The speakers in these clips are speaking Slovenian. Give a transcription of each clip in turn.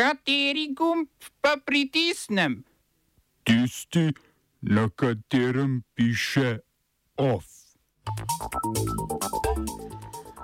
Kateri gumb pa pritisnem? Tisti, na katerem piše OF.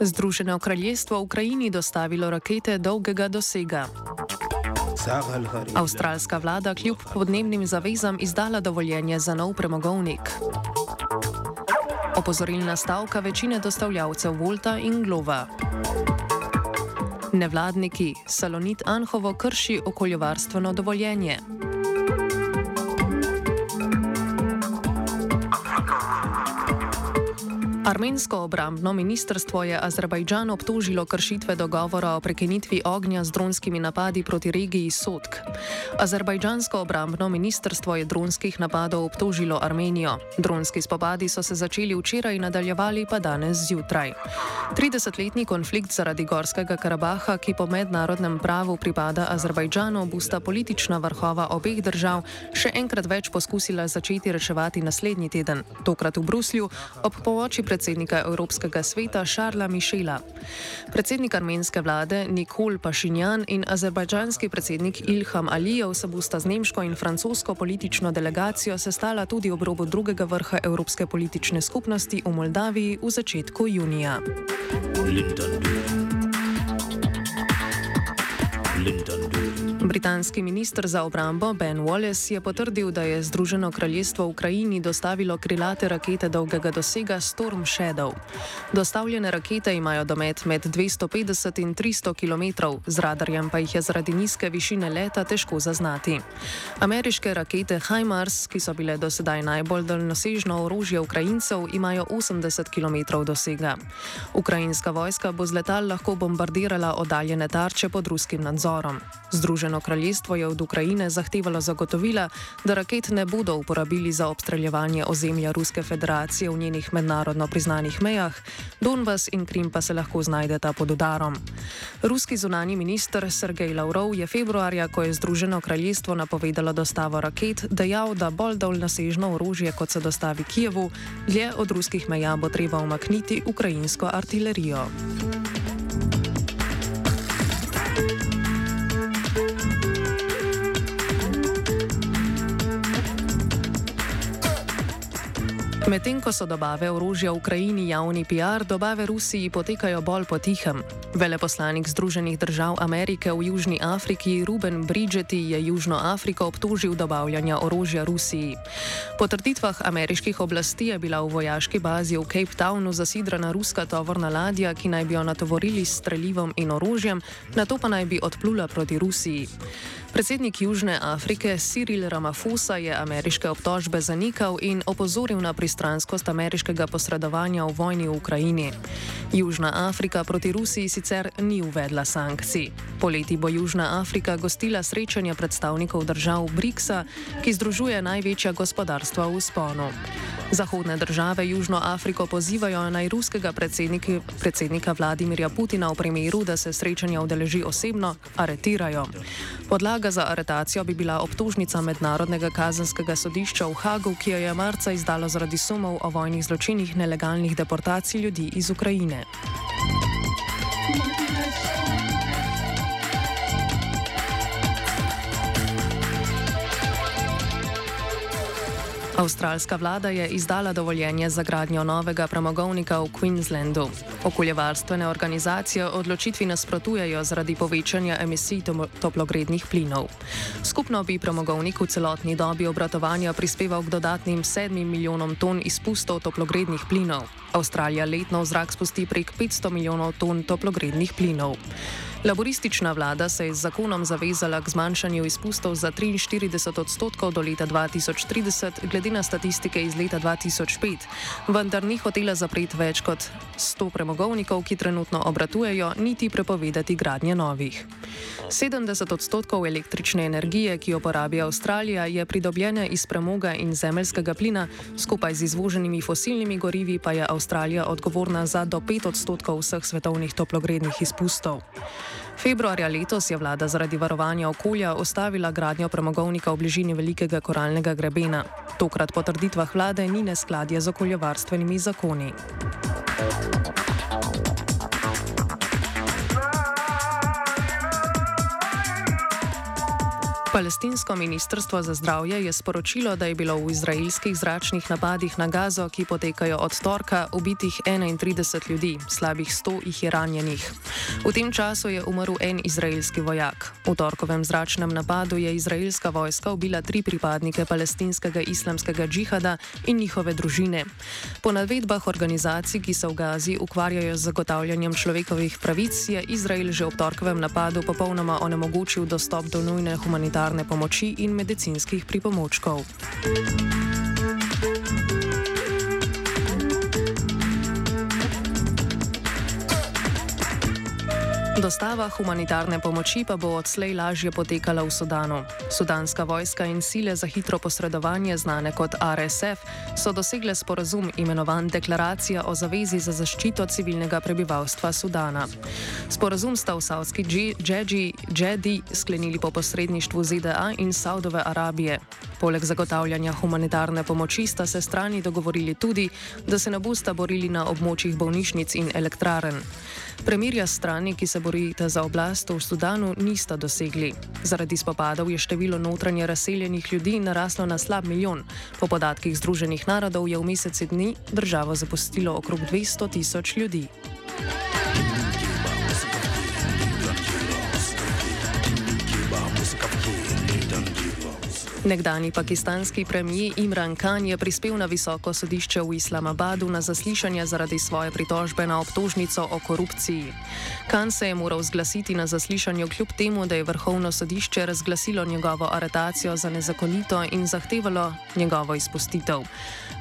Združeno kraljestvo Ukrajini dostavilo rakete dolgega dosega. Avstralska vlada kljub podnebnim zavezam izdala dovoljenje za nov premogovnik. Opozorilna stavka večine dostavljavcev Volta in Glova. Nevladniki Salonit Anhovo krši okoljevarstveno dovoljenje. Armensko obrambno ministrstvo je Azerbajdžan obtožilo kršitve dogovora o prekinitvi ognja z dronskimi napadi proti regiji Sotk. Azerbajdžansko obrambno ministrstvo je dronskih napadov obtožilo Armenijo. Dronski spopadi so se začeli včeraj in nadaljevali pa danes zjutraj. 30-letni konflikt zaradi Gorskega Karabaha, ki po mednarodnem pravu pripada Azerbajdžanu, bosta politična vrhova obeh držav še enkrat več poskusila začeti reševati naslednji teden, tokrat v Bruslju, ob pomoči predsednika predsednika Evropskega sveta Šarla Mišela. Predsednik armenske vlade Nikol Pašinjan in azerbajdžanski predsednik Ilham Alijev se bosta z nemško in francosko politično delegacijo sestala tudi ob robu drugega vrha Evropske politične skupnosti v Moldaviji v začetku junija. Lindon. Lindon. Britanski ministr za obrambo Ben Wallace je potrdil, da je Združeno kraljestvo Ukrajini dostavilo krilate rakete dolgega dosega Storm Shadow. Dostavljene rakete imajo domet med 250 in 300 km, z radarjem pa jih je zaradi nizke višine leta težko zaznati. Ameriške rakete HIMARS, ki so bile do sedaj najbolj daljnosežno orožje Ukrajincev, imajo 80 km dosega. Ukrajinska vojska bo z letal lahko bombardirala oddaljene tarče pod ruskim nadzorom. Združeno kraljestvo je od Ukrajine zahtevalo zagotovila, da raket ne bodo uporabili za obstreljevanje ozemlja Ruske federacije v njenih mednarodno priznanih mejah, Donbas in Krim pa se lahko znajdeta pod udarom. Ruski zunani minister Sergej Lavrov je februarja, ko je Združeno kraljestvo napovedalo dostavo raket, dejal, da bolj dolnosežno orožje, kot se dostavi Kijevu, dlje od ruskih meja bo treba umakniti ukrajinsko artilerijo. Medtem ko so dobave orožja v Ukrajini javni PR, dobave Rusiji potekajo bolj potihem. Veleposlanik Združenih držav Amerike v Južni Afriki Ruben Bridgeti je Južno Afriko obtožil dobavljanja orožja Rusiji. Po trditvah ameriških oblasti je bila v vojaški bazi v Cape Townu zasidrana ruska tovorna ladja, ki naj bi jo natovorili s streljivom in orožjem, na to pa naj bi odplula proti Rusiji. Predsednik Južne Afrike Cyril Ramaphosa je ameriške obtožbe zanikal in opozoril na pristranskost ameriškega posredovanja v vojni v Ukrajini. Južna Afrika proti Rusiji sicer ni uvedla sankcij. Poleti bo Južna Afrika gostila srečanje predstavnikov držav BRICS-a, ki združuje največja gospodarstva v sponu. Zahodne države Južno Afriko pozivajo naj ruskega predsednika, predsednika Vladimirja Putina v primeru, da se srečanja udeleži osebno, aretirajo. Podlaga za aretacijo bi bila obtožnica Mednarodnega kazenskega sodišča v Hagu, ki jo je marca izdalo zaradi sumov o vojnih zločinih nelegalnih deportacij ljudi iz Ukrajine. Avstralska vlada je izdala dovoljenje za gradnjo novega premogovnika v Queenslandu. Okoljevarstvene organizacije odločitvi nasprotujejo zaradi povečanja emisij toplogrednih plinov. Skupno bi premogovnik v celotni dobi obratovanja prispeval k dodatnim 7 milijonom ton izpustov toplogrednih plinov. Avstralija letno v zrak spusti prek 500 milijonov ton toplogrednih plinov. Laboristična vlada se je z zakonom zavezala k zmanjšanju izpustov za 43 odstotkov do leta 2030, glede na statistike iz leta 2005, vendar ni hotela zapreti več kot 100 premogovnikov, ki trenutno obratujejo, niti prepovedati gradnje novih. 70 odstotkov električne energije, ki jo porabi Avstralija, je pridobljena iz premoga in zemeljskega plina, skupaj z izvoženimi fosilnimi gorivi pa je Avstralija odgovorna za do 5 odstotkov vseh svetovnih toplogrednih izpustov. Februarja letos je vlada zaradi varovanja okolja ostavila gradnjo premogovnika v bližini velikega koralnega grebena. Tokrat po trditvah vlade ni neskladje z okoljevarstvenimi zakoni. Palestinsko ministrstvo za zdravje je sporočilo, da je bilo v izraelskih zračnih napadih na Gazo, ki potekajo od torka, ubitih 31 ljudi, slabih 100 jih je ranjenih. V tem času je umrl en izraelski vojak. V torkovem zračnem napadu je izraelska vojska ubila tri pripadnike palestinskega islamskega džihada in njihove družine. Po navedbah organizacij, ki se v Gazi ukvarjajo z zagotavljanjem človekovih pravic, je Izrael že ob torkovem napadu popolnoma onemogočil dostop do nujne humanitarne humanitarne pomoči in medicinskih pripomočkov. Dostava humanitarne pomoči pa bo odslej lažje potekala v Sudanu. Sudanska vojska in sile za hitro posredovanje, znane kot RSF, so dosegle sporazum imenovan Deklaracija o zavezi za zaščito civilnega prebivalstva Sudana. Sporazum sta v Saudski Džedi sklenili po posredništvu ZDA in Saudove Arabije. Poleg zagotavljanja humanitarne pomoči sta se strani dogovorili tudi, da se ne bosta borili na območjih bolnišnic in elektraren. Premirja strani, ki se borita za oblast v Sudanu, nista dosegli. Zaradi spopadov je število notranje razseljenih ljudi naraslo na slab milijon. Po podatkih Združenih narodov je v meseci dni državo zapustilo okrog 200 tisoč ljudi. Nekdani pakistanski premijer Imran Khan je prispel na visoko sodišče v Islamabadu na zaslišanje zaradi svoje pritožbe na obtožnico o korupciji. Khan se je moral zglasiti na zaslišanju kljub temu, da je vrhovno sodišče razglasilo njegovo aretacijo za nezakonito in zahtevalo njegovo izpustitev.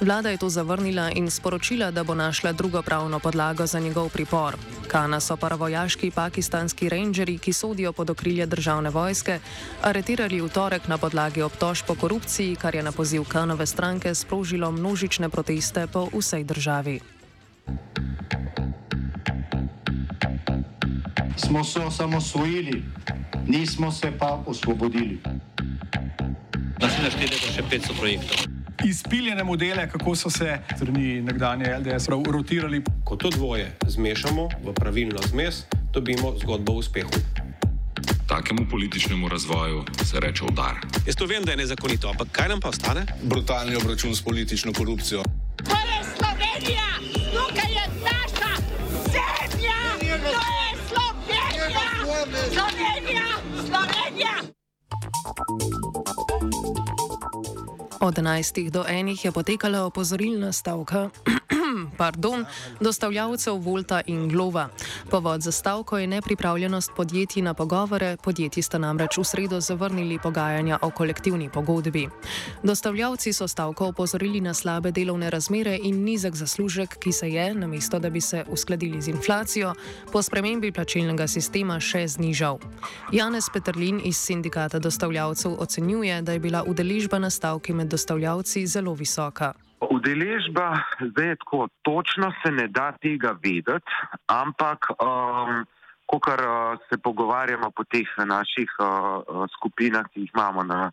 Vlada je to zavrnila in sporočila, da bo našla drugo pravno podlago za njegov pripor. Kana so paravojaški pakistanski rangeri, ki sodijo pod okrilje državne vojske, aretirali v torek na podlagi obtožb po korupciji, kar je na poziv Kanove stranke sprožilo množične proteste po vsej državi. Smo se osamosvojili, nismo se pa osvobodili. Naslednje število še 500 projektov izpiljene modele, kako so se strani nekdanje LDS rotirali. Ko to dvoje zmešamo v pravilno zmes, dobimo zgodbo o uspehu. Takemu političnemu razvoju se reče udar. Jaz to vem, da je nezakonito, ampak kaj nam pa ostane? Brutalni obračun s politično korupcijo. To je Slovenija, tukaj je naša zemlja, to je Slovenija, Slovenija, Slovenija. Od 11 do 1 je potekala opozorilna stavka pardon, dostavljavcev Volta in Glova. Povod za stavko je nepripravljenost podjetij na pogovore, podjetji sta namreč v sredo zavrnili pogajanja o kolektivni pogodbi. Dostavljavci so stavko opozorili na slabe delovne razmere in nizek zaslužek, ki se je, namesto da bi se uskladili z inflacijo, po spremembi plačilnega sistema še znižal. Janez Petrlin iz sindikata dostavljavcev ocenjuje, da je bila udeležba na stavki med dostavljavci zelo visoka. Udeležba, zdaj tako točno se ne da tega vedeti, ampak um, ko kar uh, se pogovarjamo po teh naših uh, uh, skupinah, ki jih imamo na,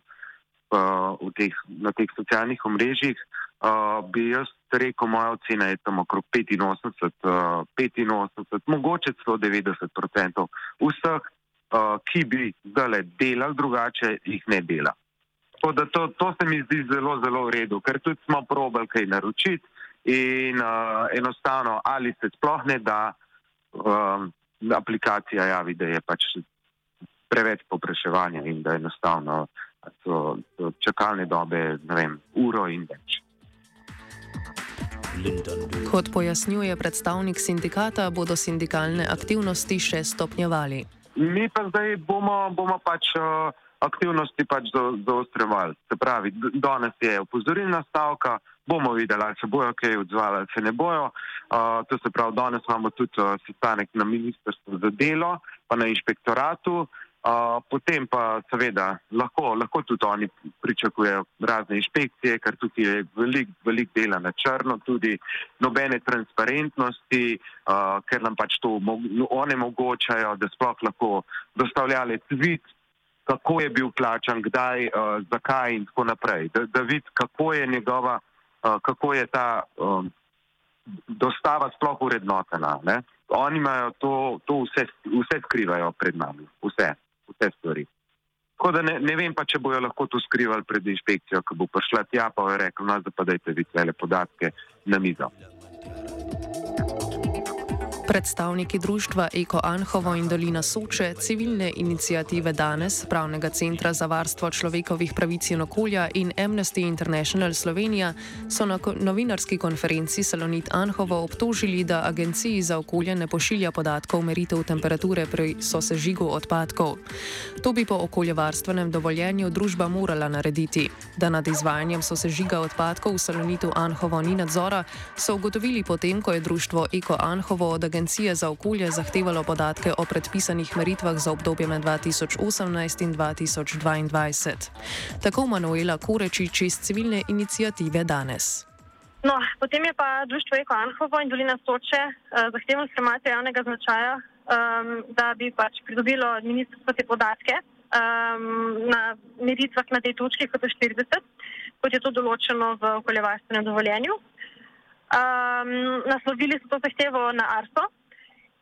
uh, teh, na teh socialnih omrežjih, uh, bi jaz rekel, moja ocena je tam okrog 85, uh, 85, mogoče celo 90 odstotkov vseh, uh, ki bi zdaj delali drugače, jih ne dela. Tako da to, to se mi zdi zelo, zelo v redu, ker tudi smo probali kaj naročiti in uh, enostavno ali se sploh ne da, um, aplikacija javi, da je pač preveč popraševanja in da enostavno so, so čakalne dobe, ne vem, uro in več. Kot pojasnjuje predstavnik sindikata, bodo sindikalne aktivnosti še stopnjevali. Mi pa zdaj bomo, bomo pač. Uh, aktivnosti pač zaostrevali. Se pravi, danes je upozorilna stavka, bomo videli, ali se bojo kaj odzvali, ali se ne bojo. Uh, to se pravi, danes imamo tudi uh, sestanek na ministrstvu za delo, pa na inšpektoratu. Uh, potem pa seveda lahko, lahko tudi oni pričakujejo razne inšpekcije, ker tukaj je velik, velik dela na črno, tudi nobene transparentnosti, uh, ker nam pač to onemogočajo, da sploh lahko dostavljali tvit kako je bil plačan, kdaj, uh, zakaj in tako naprej. Da, da vidi, kako je njegova, uh, kako je ta um, dostava sploh urednotena. Ne? Oni imajo to, to vse, vse skrivajo pred nami, vse, vse stvari. Tako da ne, ne vem pa, če bojo lahko to skrivali pred inšpekcijo, ki bo prišla tja, pa je rekel, no, da pa dajte vi cele podatke na mizo. Predstavniki društva Eko Anhovo in Dolina Soče, civilne inicijative Danes, Pravnega centra za varstvo človekovih pravic in okolja in Amnesty International Slovenija so na novinarski konferenci Salonit Anhovo obtožili, da agenciji za okolje ne pošilja podatkov meritev temperature pri sosežigu odpadkov. To bi po okoljevarstvenem dovoljenju družba morala narediti. Da nad izvajanjem sosežiga odpadkov v Salonitu Anhovo ni nadzora, so ugotovili potem, ko je društvo Eko Anhovo od agencije Agencije za okolje zahtevalo podatke o predpisanih meritvah za obdobje med 2018 in 2022. Tako Manuela Korečič iz civilne inicijative danes. No, potem je pa Društvo Eko Anhovo in Dolina Soče uh, zahtevalo informacije javnega značaja, um, da bi pač pridobilo od ministrstva te podatke um, na meritvah na tej točki, kot je 40, kot je to določeno v okoljevarstvenem dovoljenju. Um, naslovili so to zahtevo na ARSO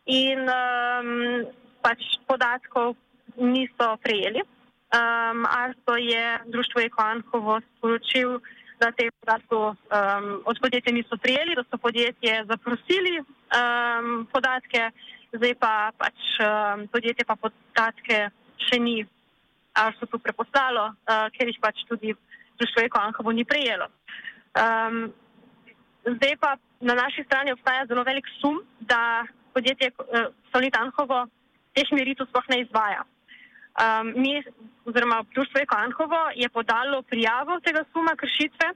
in um, pač podatkov niso prejeli. Um, ARSO je društvo Ekoankovo sporočil, da te podatke um, od podjetja niso prijeli, da so podjetje zaprosili um, podatke, zdaj pa pač um, podjetje pa podatke še ni ARSO tu preposlalo, uh, ker jih pač tudi društvo Ekoankovo ni prijelo. Um, Zdaj pa na naši strani obstaja zelo velik sum, da podjetje uh, Solid Anhovo teh meritev sploh ne izvaja. Um, mi, oziroma Društvo Eko Anhovo, je podalo prijavo tega suma kršitve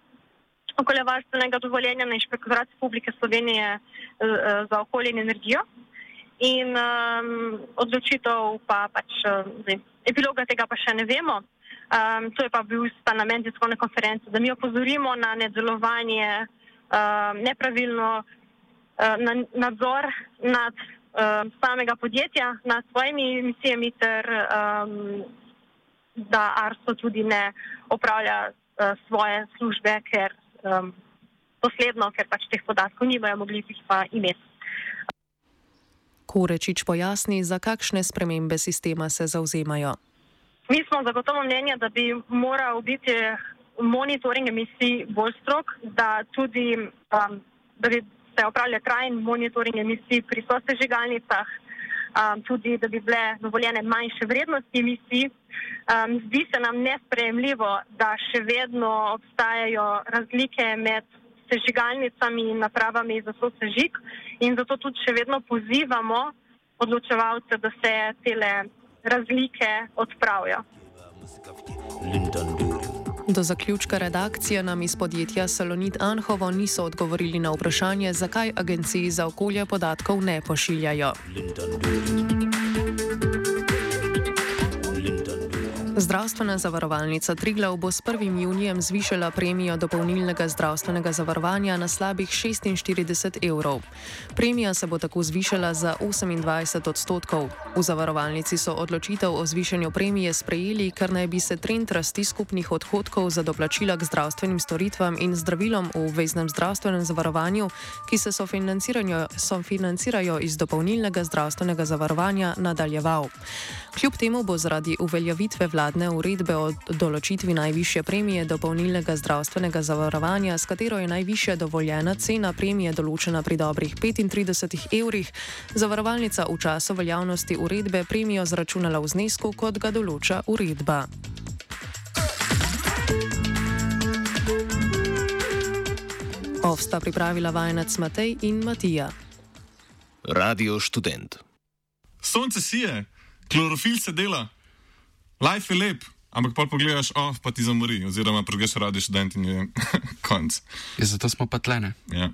okoljevarstvenega dovoljenja na Inšpektorat Republike Slovenije uh, za okolje in energijo. In um, odločitev pa pač, zdaj, epiloga tega pa še ne vemo. Um, to je pa bil namen tiskovne konference, da mi opozorimo na nedelovanje uh, nepravilno uh, na, nadzor nad uh, samega podjetja, nad svojimi emisijami, ter um, da ARSO tudi ne opravlja uh, svoje službe, ker um, posledno, ker pač teh podatkov nimajo, mogli jih pa imeti. Korečič pojasni, za kakšne spremembe sistema se zauzemajo. Mi smo zagotovo mnenja, da bi moral biti monitoring emisij bolj strok, da tudi um, da bi se opravljal trajen monitoring emisij pri sosežigalnicah, um, tudi da bi bile dovoljene manjše vrednosti emisij. Um, zdi se nam nesprejemljivo, da še vedno obstajajo razlike med sežigalnicami in napravami za sosežig in zato tudi še vedno pozivamo odločevalce, da se te razlike odpravijo. Do zaključka redakcije nam iz podjetja Salonit Anhovo niso odgovorili na vprašanje, zakaj agenciji za okolje podatkov ne pošiljajo. Zdravstvena zavarovalnica Triglav bo s 1. junijem zvišala premijo dopolnilnega zdravstvenega zavarovanja na slabih 46 evrov. Premija se bo tako zvišala za 28 odstotkov. V zavarovalnici so odločitev o zvišanju premije sprejeli, ker naj bi se trend rasti skupnih odhodkov za doplačila k zdravstvenim storitvam in zdravilom v obveznem zdravstvenem zavarovanju, ki se sofinancirajo iz dopolnilnega zdravstvenega zavarovanja, nadaljeval. Kljub temu bo zaradi uveljavitve vladne uredbe o določitvi najvišje premije dopolnilnega zdravstvenega zavarovanja, s katero je najvišja dovoljena cena premije določena pri dobrih 35 evrih, zavarovalnica v času veljavnosti uredbe premijo zračunala v znesku, kot ga določa uredba. Ovsta pripravila vajenec Matej in Matija. Radio študent. Sonce sije klorofil se dela, life je lep, ampak pa pogledaš, oh, pa ti zamori, oziroma pregreš radi študent in je konc. Ja, zato smo pa tlene. Ja.